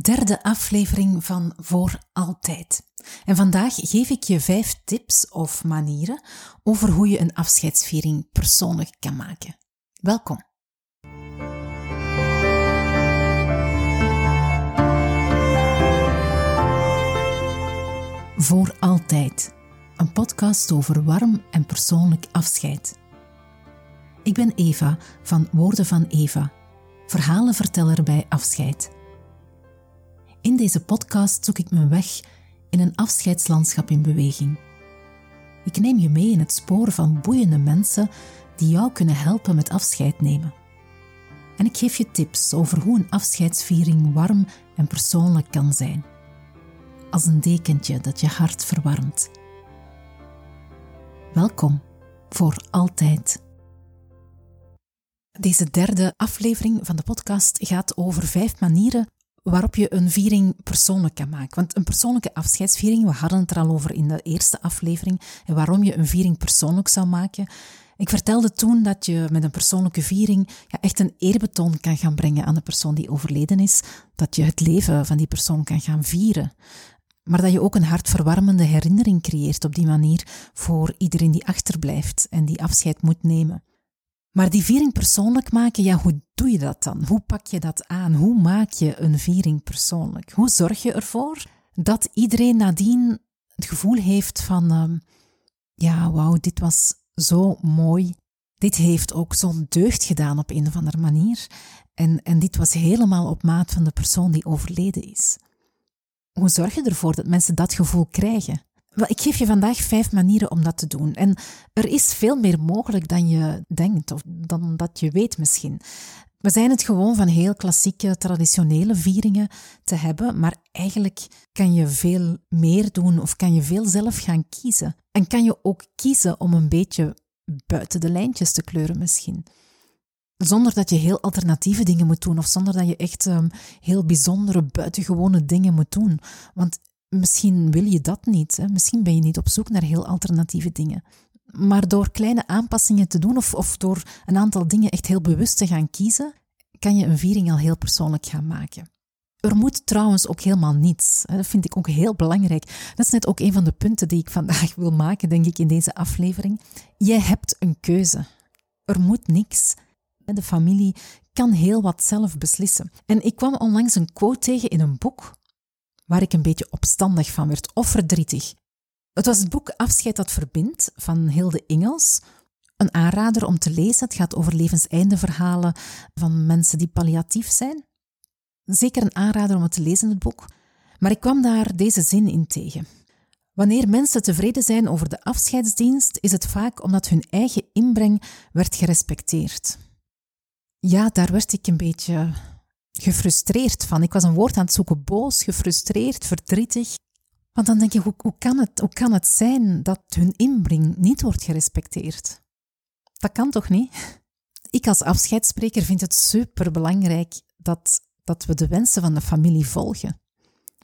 derde aflevering van Voor Altijd. En vandaag geef ik je vijf tips of manieren over hoe je een afscheidsviering persoonlijk kan maken. Welkom. Voor Altijd. Een podcast over warm en persoonlijk afscheid. Ik ben Eva van Woorden van Eva, verhalenverteller bij afscheid. In deze podcast zoek ik mijn weg in een afscheidslandschap in beweging. Ik neem je mee in het spoor van boeiende mensen die jou kunnen helpen met afscheid nemen. En ik geef je tips over hoe een afscheidsviering warm en persoonlijk kan zijn. Als een dekentje dat je hart verwarmt. Welkom voor altijd. Deze derde aflevering van de podcast gaat over vijf manieren waarop je een viering persoonlijk kan maken. Want een persoonlijke afscheidsviering, we hadden het er al over in de eerste aflevering, en waarom je een viering persoonlijk zou maken. Ik vertelde toen dat je met een persoonlijke viering ja, echt een eerbetoon kan gaan brengen aan de persoon die overleden is, dat je het leven van die persoon kan gaan vieren. Maar dat je ook een hartverwarmende herinnering creëert op die manier voor iedereen die achterblijft en die afscheid moet nemen. Maar die viering persoonlijk maken, ja, hoe doe je dat dan? Hoe pak je dat aan? Hoe maak je een viering persoonlijk? Hoe zorg je ervoor dat iedereen nadien het gevoel heeft van, uh, ja, wauw, dit was zo mooi. Dit heeft ook zo'n deugd gedaan op een of andere manier. En, en dit was helemaal op maat van de persoon die overleden is. Hoe zorg je ervoor dat mensen dat gevoel krijgen? Ik geef je vandaag vijf manieren om dat te doen. En er is veel meer mogelijk dan je denkt, of dan dat je weet misschien. We zijn het gewoon van heel klassieke, traditionele vieringen te hebben, maar eigenlijk kan je veel meer doen of kan je veel zelf gaan kiezen. En kan je ook kiezen om een beetje buiten de lijntjes te kleuren misschien. Zonder dat je heel alternatieve dingen moet doen of zonder dat je echt um, heel bijzondere, buitengewone dingen moet doen. Want Misschien wil je dat niet. Hè? Misschien ben je niet op zoek naar heel alternatieve dingen. Maar door kleine aanpassingen te doen of, of door een aantal dingen echt heel bewust te gaan kiezen, kan je een viering al heel persoonlijk gaan maken. Er moet trouwens ook helemaal niets. Dat vind ik ook heel belangrijk. Dat is net ook een van de punten die ik vandaag wil maken, denk ik, in deze aflevering. Jij hebt een keuze. Er moet niks. De familie kan heel wat zelf beslissen. En ik kwam onlangs een quote tegen in een boek waar ik een beetje opstandig van werd of verdrietig. Het was het boek Afscheid dat verbindt van Hilde Ingels. Een aanrader om te lezen. Het gaat over levenseindeverhalen van mensen die palliatief zijn. Zeker een aanrader om het te lezen, het boek. Maar ik kwam daar deze zin in tegen. Wanneer mensen tevreden zijn over de afscheidsdienst, is het vaak omdat hun eigen inbreng werd gerespecteerd. Ja, daar werd ik een beetje gefrustreerd van. Ik was een woord aan het zoeken, boos, gefrustreerd, verdrietig. Want dan denk je, hoe, hoe, kan het, hoe kan het zijn dat hun inbreng niet wordt gerespecteerd? Dat kan toch niet? Ik als afscheidsspreker vind het superbelangrijk dat, dat we de wensen van de familie volgen.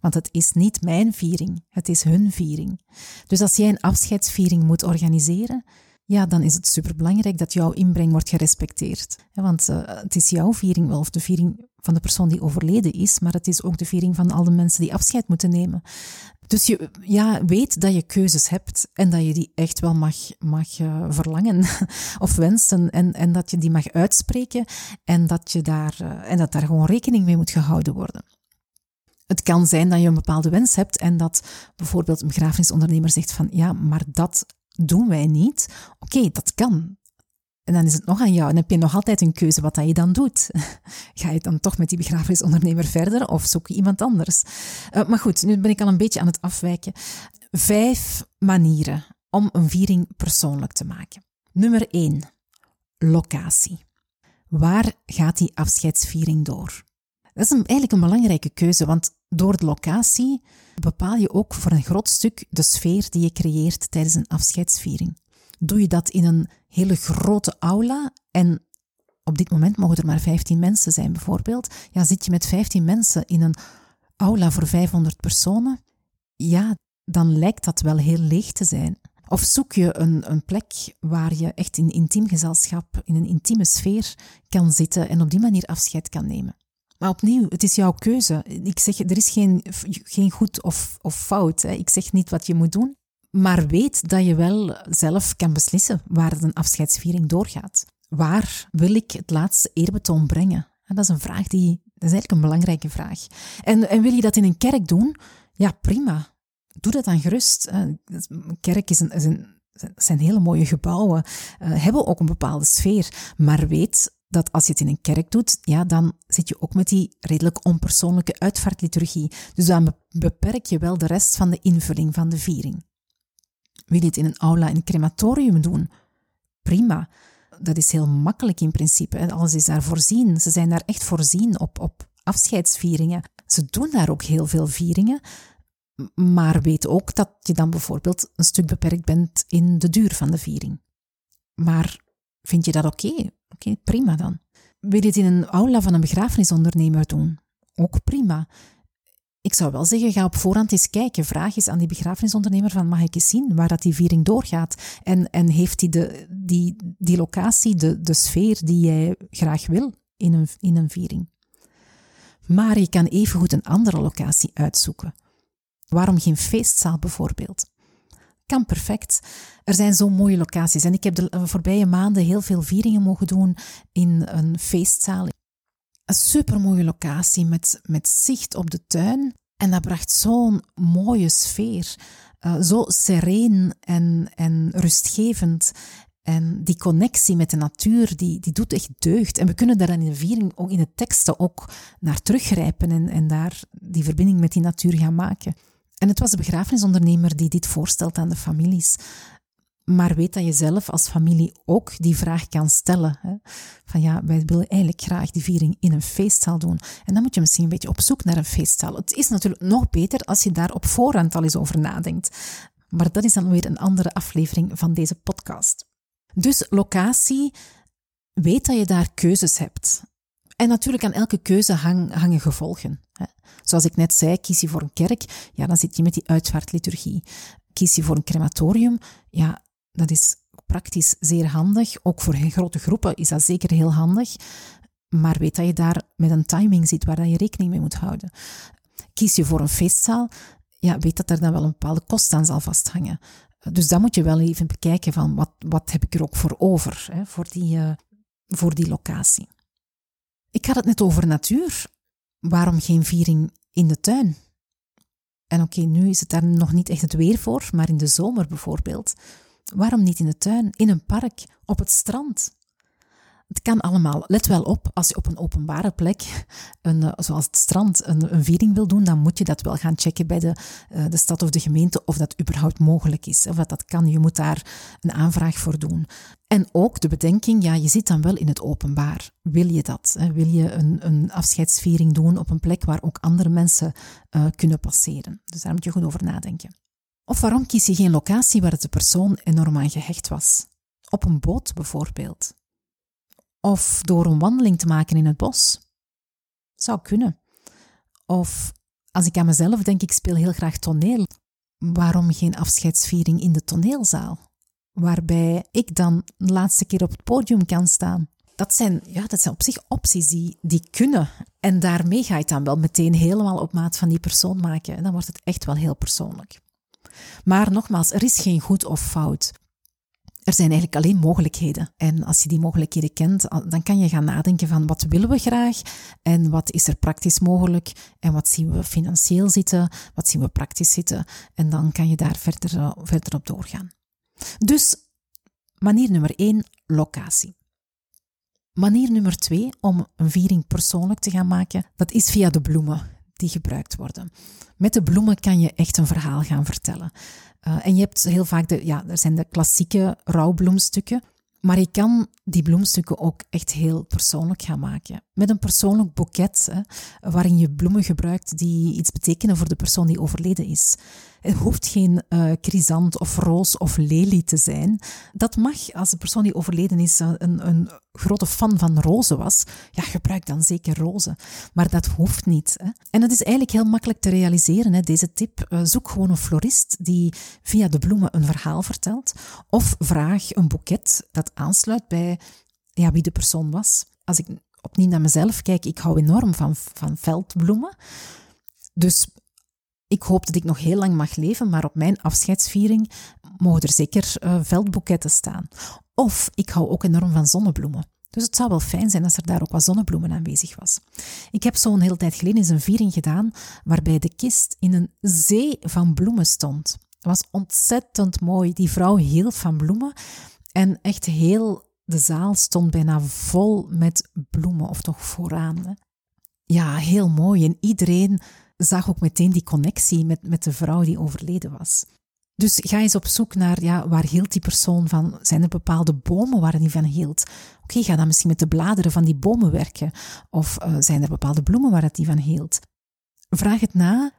Want het is niet mijn viering, het is hun viering. Dus als jij een afscheidsviering moet organiseren, ja, dan is het superbelangrijk dat jouw inbreng wordt gerespecteerd. Want uh, het is jouw viering wel, of de viering van de persoon die overleden is, maar het is ook de viering van al de mensen die afscheid moeten nemen. Dus je ja, weet dat je keuzes hebt en dat je die echt wel mag, mag uh, verlangen of wensen en, en dat je die mag uitspreken en dat, je daar, uh, en dat daar gewoon rekening mee moet gehouden worden. Het kan zijn dat je een bepaalde wens hebt en dat bijvoorbeeld een begrafenisondernemer zegt van ja, maar dat doen wij niet. Oké, dat kan. En dan is het nog aan jou. En heb je nog altijd een keuze wat dat je dan doet. Ga je dan toch met die begrafenisondernemer verder of zoek je iemand anders? Uh, maar goed, nu ben ik al een beetje aan het afwijken. Vijf manieren om een viering persoonlijk te maken. Nummer 1. Locatie. Waar gaat die afscheidsviering door? Dat is een, eigenlijk een belangrijke keuze, want door de locatie bepaal je ook voor een groot stuk de sfeer die je creëert tijdens een afscheidsviering. Doe je dat in een hele grote aula en op dit moment mogen er maar 15 mensen zijn bijvoorbeeld, ja, zit je met 15 mensen in een aula voor 500 personen, ja, dan lijkt dat wel heel leeg te zijn. Of zoek je een, een plek waar je echt in intiem gezelschap, in een intieme sfeer kan zitten en op die manier afscheid kan nemen. Maar opnieuw, het is jouw keuze. Ik zeg, er is geen, geen goed of, of fout. Ik zeg niet wat je moet doen. Maar weet dat je wel zelf kan beslissen waar een afscheidsviering doorgaat. Waar wil ik het laatste eerbetoon brengen? dat is een vraag die, dat is eigenlijk een belangrijke vraag. En, en wil je dat in een kerk doen? Ja, prima. Doe dat dan gerust. Een kerk is een, is een zijn hele mooie gebouwen, uh, hebben ook een bepaalde sfeer. Maar weet dat als je het in een kerk doet, ja, dan zit je ook met die redelijk onpersoonlijke uitvaartliturgie. Dus dan beperk je wel de rest van de invulling van de viering. Wil je het in een aula, in een crematorium doen? Prima. Dat is heel makkelijk in principe. Alles is daar voorzien. Ze zijn daar echt voorzien op, op afscheidsvieringen. Ze doen daar ook heel veel vieringen. Maar weet ook dat je dan bijvoorbeeld een stuk beperkt bent in de duur van de viering. Maar vind je dat oké? Oké, prima dan. Wil je het in een aula van een begrafenisondernemer doen? Ook prima. Ik zou wel zeggen, ga op voorhand eens kijken. Vraag eens aan die begrafenisondernemer van, mag ik eens zien waar dat die viering doorgaat? En, en heeft die, de, die, die locatie de, de sfeer die jij graag wil in een, in een viering? Maar je kan evengoed een andere locatie uitzoeken. Waarom geen feestzaal bijvoorbeeld? Kan perfect. Er zijn zo mooie locaties. En ik heb de voorbije maanden heel veel vieringen mogen doen in een feestzaal. Een supermooie locatie met, met zicht op de tuin. En dat bracht zo'n mooie sfeer. Uh, zo sereen en, en rustgevend. En die connectie met de natuur, die, die doet echt deugd. En we kunnen daar in de viering, ook in de teksten, ook naar teruggrijpen en, en daar die verbinding met die natuur gaan maken. En het was de begrafenisondernemer die dit voorstelt aan de families. Maar weet dat je zelf als familie ook die vraag kan stellen. Hè? Van ja, wij willen eigenlijk graag die viering in een feestzaal doen. En dan moet je misschien een beetje op zoek naar een feestzaal. Het is natuurlijk nog beter als je daar op voorhand al eens over nadenkt. Maar dat is dan weer een andere aflevering van deze podcast. Dus locatie, weet dat je daar keuzes hebt. En natuurlijk aan elke keuze hangen gevolgen. Zoals ik net zei, kies je voor een kerk, ja, dan zit je met die uitvaartliturgie. Kies je voor een crematorium, ja, dat is praktisch zeer handig. Ook voor grote groepen is dat zeker heel handig. Maar weet dat je daar met een timing zit waar je rekening mee moet houden. Kies je voor een feestzaal, ja, weet dat er dan wel een bepaalde kost aan zal vasthangen. Dus dan moet je wel even bekijken van wat, wat heb ik er ook voor over, hè, voor, die, uh, voor die locatie. Ik had het net over natuur. Waarom geen viering in de tuin? En oké, nu is het daar nog niet echt het weer voor, maar in de zomer bijvoorbeeld. Waarom niet in de tuin, in een park, op het strand? Het kan allemaal. Let wel op, als je op een openbare plek, een, eh, zoals het strand, een, een, viering wil doen, dan moet je dat wel gaan checken bij de, uh, de stad of de gemeente of dat überhaupt mogelijk is. Of dat dat kan. Je moet daar een aanvraag voor doen. En ook de bedenking, ja, je zit dan wel in het openbaar. Wil je dat? Wil je een, een afscheidsviering doen op een plek waar ook andere mensen uh, kunnen passeren? Dus daar moet je goed over nadenken. Of waarom kies je geen locatie waar de persoon enorm aan gehecht was? Op een boot bijvoorbeeld. Of door een wandeling te maken in het bos. Zou kunnen. Of als ik aan mezelf denk, ik speel heel graag toneel. Waarom geen afscheidsviering in de toneelzaal? Waarbij ik dan de laatste keer op het podium kan staan. Dat zijn, ja, dat zijn op zich opties die, die kunnen. En daarmee ga je het dan wel meteen helemaal op maat van die persoon maken. En dan wordt het echt wel heel persoonlijk. Maar nogmaals, er is geen goed of fout. Er zijn eigenlijk alleen mogelijkheden. En als je die mogelijkheden kent, dan kan je gaan nadenken van wat willen we graag en wat is er praktisch mogelijk en wat zien we financieel zitten, wat zien we praktisch zitten. En dan kan je daar verder, eh, verder op doorgaan. Dus manier nummer één, locatie. Manier nummer twee om een viering persoonlijk te gaan maken, dat is via de bloemen die gebruikt worden. Met de bloemen kan je echt een verhaal gaan vertellen. Uh, en je hebt heel vaak de, ja, er zijn de klassieke rouwbloemstukken. Maar je kan die bloemstukken ook echt heel persoonlijk gaan maken. Met een persoonlijk boeket, waarin je bloemen gebruikt die iets betekenen voor de persoon die overleden is. Het hoeft geen uh, chrysant of roos of lelie te zijn. Dat mag, als de persoon die overleden is een, een grote fan van rozen was, ja, gebruik dan zeker rozen. Maar dat hoeft niet. Hè. En dat is eigenlijk heel makkelijk te realiseren, hè, deze tip. Uh, zoek gewoon een florist die via de bloemen een verhaal vertelt. Of vraag een boeket dat aansluit bij ja, wie de persoon was. Als ik opnieuw naar mezelf kijk, ik hou enorm van, van veldbloemen. Dus ik hoop dat ik nog heel lang mag leven, maar op mijn afscheidsviering mogen er zeker uh, veldboeketten staan. Of ik hou ook enorm van zonnebloemen. Dus het zou wel fijn zijn als er daar ook wat zonnebloemen aanwezig was. Ik heb zo'n hele tijd geleden eens een viering gedaan waarbij de kist in een zee van bloemen stond. Het was ontzettend mooi. Die vrouw hield van bloemen en echt heel de zaal stond bijna vol met bloemen, of toch vooraan. Ja, heel mooi. En iedereen zag ook meteen die connectie met, met de vrouw die overleden was. Dus ga eens op zoek naar, ja, waar hield die persoon van? Zijn er bepaalde bomen waar hij van hield? Oké, ga dan misschien met de bladeren van die bomen werken. Of uh, zijn er bepaalde bloemen waar hij van hield? Vraag het na.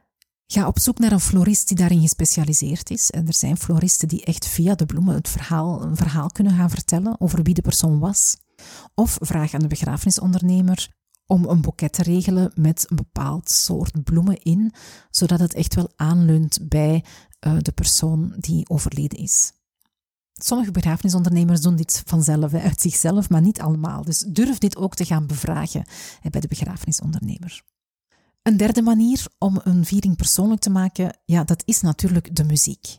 Ga op zoek naar een florist die daarin gespecialiseerd is. En er zijn floristen die echt via de bloemen het verhaal, een verhaal kunnen gaan vertellen over wie de persoon was. Of vraag aan de begrafenisondernemer om een boeket te regelen met een bepaald soort bloemen in, zodat het echt wel aanleunt bij uh, de persoon die overleden is. Sommige begrafenisondernemers doen dit vanzelf, uit zichzelf, maar niet allemaal. Dus durf dit ook te gaan bevragen bij de begrafenisondernemer. Een derde manier om een viering persoonlijk te maken, ja, dat is natuurlijk de muziek.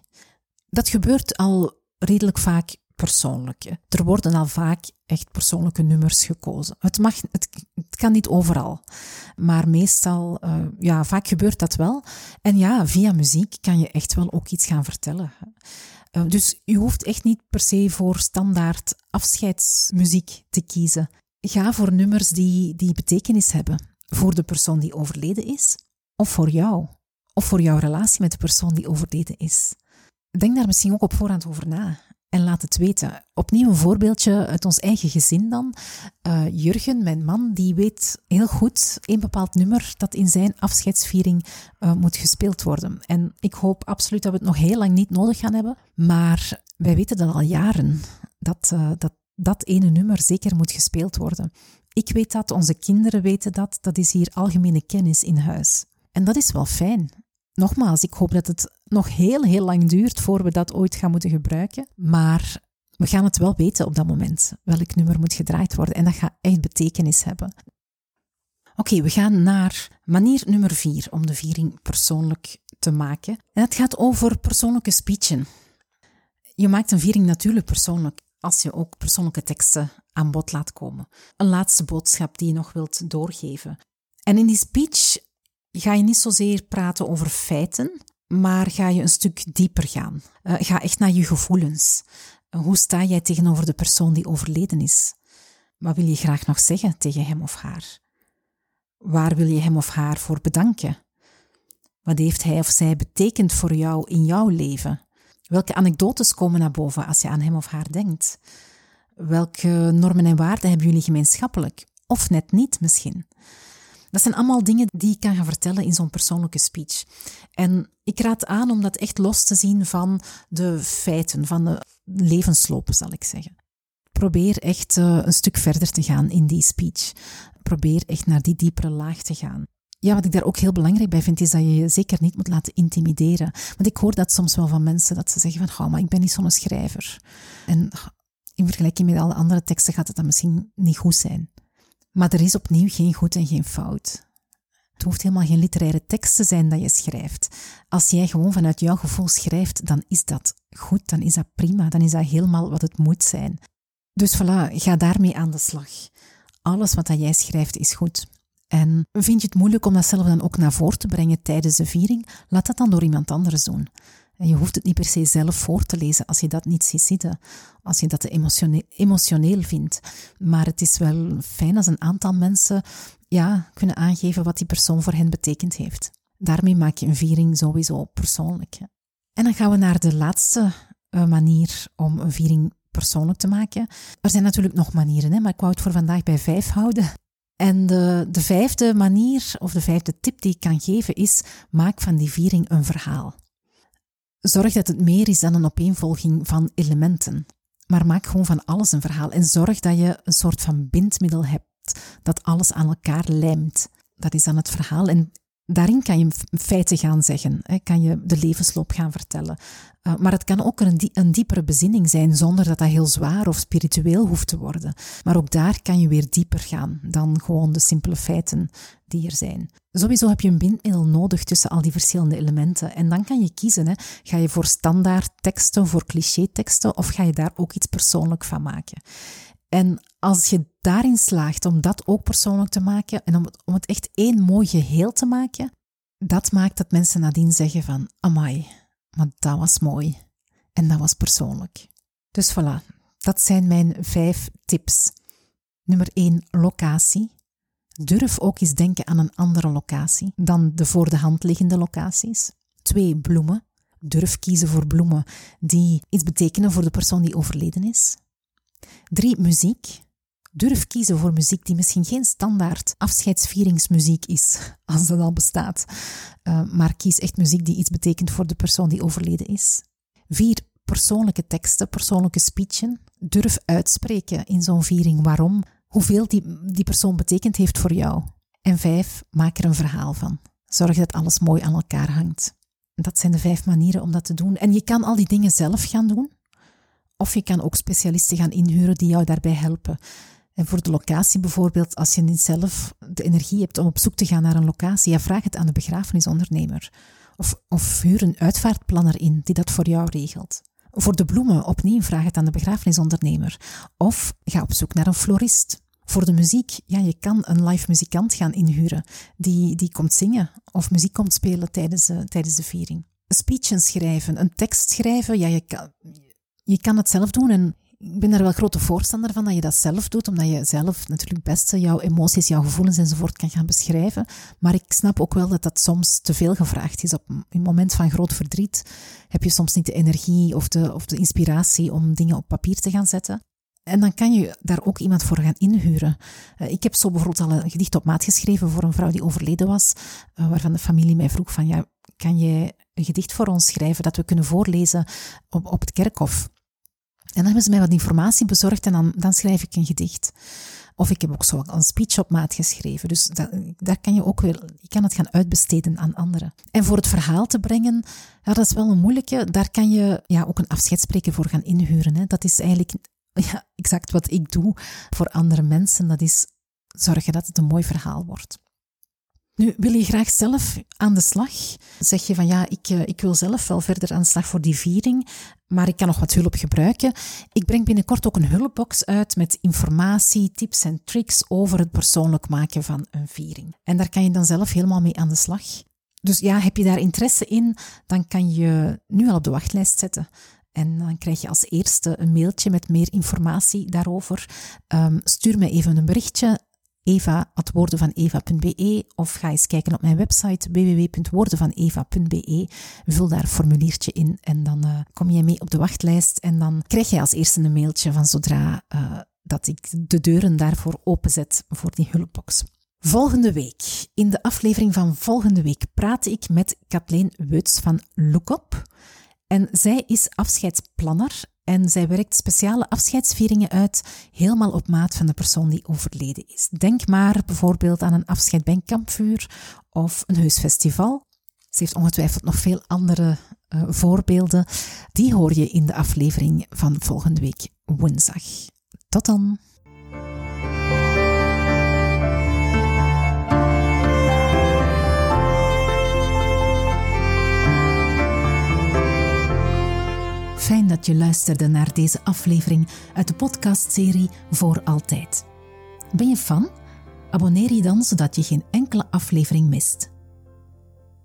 Dat gebeurt al redelijk vaak persoonlijk. Er worden al vaak echt persoonlijke nummers gekozen. Het, mag, het kan niet overal, maar meestal, uh, ja, vaak gebeurt dat wel. En ja, via muziek kan je echt wel ook iets gaan vertellen. Uh, dus je hoeft echt niet per se voor standaard afscheidsmuziek te kiezen. Ga voor nummers die, die betekenis hebben voor de persoon die overleden is, of voor jou, of voor jouw relatie met de persoon die overleden is. Denk daar misschien ook op voorhand over na en laat het weten. Opnieuw een voorbeeldje uit ons eigen gezin dan. Uh, Jurgen, mijn man, die weet heel goed een bepaald nummer dat in zijn afscheidsviering uh, moet gespeeld worden. En ik hoop absoluut dat we het nog heel lang niet nodig gaan hebben. Maar wij weten dat al jaren, dat uh, dat, dat ene nummer zeker moet gespeeld worden. Ik weet dat, onze kinderen weten dat, dat is hier algemene kennis in huis. En dat is wel fijn nogmaals, ik hoop dat het nog heel, heel lang duurt voor we dat ooit gaan moeten gebruiken. Maar we gaan het wel weten op dat moment, welk nummer moet gedraaid worden. En dat gaat echt betekenis hebben. Oké, we gaan naar manier nummer vier om de viering persoonlijk te maken. En het gaat over persoonlijke speechen. Je maakt een viering natuurlijk persoonlijk als je ook persoonlijke teksten aan bod laat komen. Een laatste boodschap die je nog wilt doorgeven. En in die speech ga je niet zozeer praten over feiten, maar ga je een stuk dieper gaan. Uh, ga echt naar je gevoelens. Uh, hoe sta jij tegenover de persoon die overleden is? Wat wil je graag nog zeggen tegen hem of haar? Waar wil je hem of haar voor bedanken? Wat heeft hij of zij betekend voor jou in jouw leven? Welke anekdotes komen naar boven als je aan hem of haar denkt? Welke normen en waarden hebben jullie gemeenschappelijk? Of net niet misschien? Dat zijn allemaal dingen die ik kan gaan vertellen in zo'n persoonlijke speech. En ik raad aan om dat echt los te zien van de feiten, van de levensloop, zal ik zeggen. Probeer echt uh, een stuk verder te gaan in die speech. Probeer echt naar die diepere laag te gaan. Ja, wat ik daar ook heel belangrijk bij vind, is dat je je zeker niet moet laten intimideren. Want ik hoor dat soms wel van mensen, dat ze zeggen van, oh, maar ik ben niet zo'n schrijver. En in vergelijking met alle andere teksten gaat het dan misschien niet goed zijn. Maar er is opnieuw geen goed en geen fout. Het hoeft helemaal geen literaire tekst te zijn dat je schrijft. Als jij gewoon vanuit jouw gevoel schrijft, dan is dat goed, dan is dat prima, dan is dat helemaal wat het moet zijn. Dus voilà, ga daarmee aan de slag. Alles wat jij schrijft is goed. En vind je het moeilijk om dat zelf dan ook naar voren te brengen tijdens de viering? Laat dat dan door iemand anders doen. Je hoeft het niet per se zelf voor te lezen als je dat niet ziet zitten, als je dat te emotioneel, vindt. Maar het is wel fijn als een aantal mensen ja, kunnen aangeven wat die persoon voor hen betekend heeft. Daarmee maak je een viering sowieso persoonlijk. En dan gaan we naar de laatste uh, manier om een viering persoonlijk te maken. Er zijn natuurlijk nog manieren, hè, maar ik wou het voor vandaag bij vijf houden. En de, de vijfde manier, of de vijfde tip die ik kan geven, is: maak van die viering een verhaal. Zorg dat het meer is dan een opeenvolging van elementen. Maar maak gewoon van alles een verhaal en zorg dat je een soort van bindmiddel hebt dat alles aan elkaar lijmt. Dat is dan het verhaal. En daarin kan je feiten gaan zeggen, kan je de levensloop gaan vertellen. Uh, maar het kan ook een, een, diepere bezinning zijn, zonder dat dat heel zwaar of spiritueel hoeft te worden. Maar ook daar kan je weer dieper gaan dan gewoon de simpele feiten die er zijn. Sowieso heb je een bindmiddel nodig tussen al die verschillende elementen. En dan kan je kiezen, hè. ga je voor standaard teksten, voor cliché teksten, of ga je daar ook iets persoonlijk van maken. En als je daarin slaagt om dat ook persoonlijk te maken en om het, om het echt één mooi geheel te maken, dat maakt dat mensen nadien zeggen van, amai, maar dat was mooi. En dat was persoonlijk. Dus voilà, dat zijn mijn vijf tips. Nummer 1, locatie. Durf ook eens denken aan een andere locatie dan de voor de hand liggende locaties. 2, bloemen. Durf kiezen voor bloemen die iets betekenen voor de persoon die overleden is. Drie, muziek. Durf kiezen voor muziek die misschien geen standaard afscheidsvieringsmuziek is, als dat al bestaat. Uh, maar kies echt muziek die iets betekent voor de persoon die overleden is. Vier, persoonlijke teksten, persoonlijke speechen. Durf uitspreken in zo'n viering waarom, hoeveel die, die persoon betekend heeft voor jou. En vijf, maak er een verhaal van. Zorg dat alles mooi aan elkaar hangt. Dat zijn de vijf manieren om dat te doen. En je kan al die dingen zelf gaan doen. Of je kan ook specialisten gaan inhuren die jou daarbij helpen. En voor de locatie bijvoorbeeld, als je niet zelf de energie hebt om op zoek te gaan naar een locatie, ja, vraag het aan de begrafenisondernemer. Of, of huur een uitvaartplanner in die dat voor jou regelt. Voor de bloemen, opnieuw vraag het aan de begrafenisondernemer. Of ga op zoek naar een florist. Voor de muziek, ja, je kan een live muzikant gaan inhuren die, die komt zingen of muziek komt spelen tijdens de, tijdens de viering. Speechen schrijven, een tekst schrijven, ja, je kan, je kan het zelf doen en ik ben daar wel grote voorstander van dat je dat zelf doet, omdat je zelf natuurlijk het beste jouw emoties, jouw gevoelens enzovoort kan gaan beschrijven. Maar ik snap ook wel dat dat soms te veel gevraagd is. Op een moment van groot verdriet heb je soms niet de energie of de, of de inspiratie om dingen op papier te gaan zetten. En dan kan je daar ook iemand voor gaan inhuren. Eh, ik heb zo bijvoorbeeld al een gedicht op maat geschreven voor een vrouw die overleden was, uh, waarvan de familie mij vroeg van, ja, kan jij een gedicht voor ons schrijven dat we kunnen voorlezen op, op het kerkhof? En dan hebben ze mij wat informatie bezorgd en dan, dan schrijf ik een gedicht. Of ik heb ook zo een speech op maat geschreven. Dus dat, daar kan je ook weer, je kan het gaan uitbesteden aan anderen. En voor het verhaal te brengen, ja, dat is wel een moeilijke. Daar kan je ja, ook een afscheidsspreker voor gaan inhuren. Hè. Dat is eigenlijk ja, exact wat ik doe voor andere mensen. Dat is zorgen dat het een mooi verhaal wordt. Nu, wil je graag zelf aan de slag? Zeg je van ja, ik, eh, ik wil zelf wel verder aan de slag voor die viering, maar ik kan nog wat hulp gebruiken. Ik breng binnenkort ook een hulpbox uit met informatie, tips en tricks over het persoonlijk maken van een viering. En daar kan je dan zelf helemaal mee aan de slag. Dus ja, heb je daar interesse in, dan kan je nu al op de wachtlijst zetten. En dan krijg je als eerste een mailtje met meer informatie daarover. Um, stuur me even een berichtje eva.woordenvaneva.be of ga eens kijken op mijn website www.woordenvaneva.be. Vul daar een formuliertje in en dan uh, kom je mee op de wachtlijst en dan krijg je als eerste een mailtje van zodra uh, dat ik de deuren daarvoor openzet voor die hulpbox. Volgende week, in de aflevering van volgende week, praat ik met Kathleen Weuts van Lookop. En zij is afscheidsplanner en zij werkt speciale afscheidsvieringen uit, helemaal op maat van de persoon die overleden is. Denk maar bijvoorbeeld aan een afscheid bij een kampvuur of een heusfestival. Ze heeft ongetwijfeld nog veel andere uh, voorbeelden. Die hoor je in de aflevering van volgende week woensdag. Tot dan! Fijn dat je luisterde naar deze aflevering uit de podcastserie Voor Altijd. Ben je fan? Abonneer je dan zodat je geen enkele aflevering mist.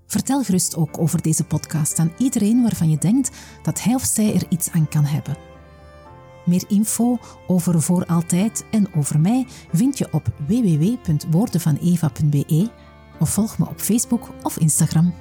Vertel gerust ook over deze podcast aan iedereen waarvan je denkt dat hij of zij er iets aan kan hebben. Meer info over Voor Altijd en over mij vind je op www.woordenvaneva.be of volg me op Facebook of Instagram.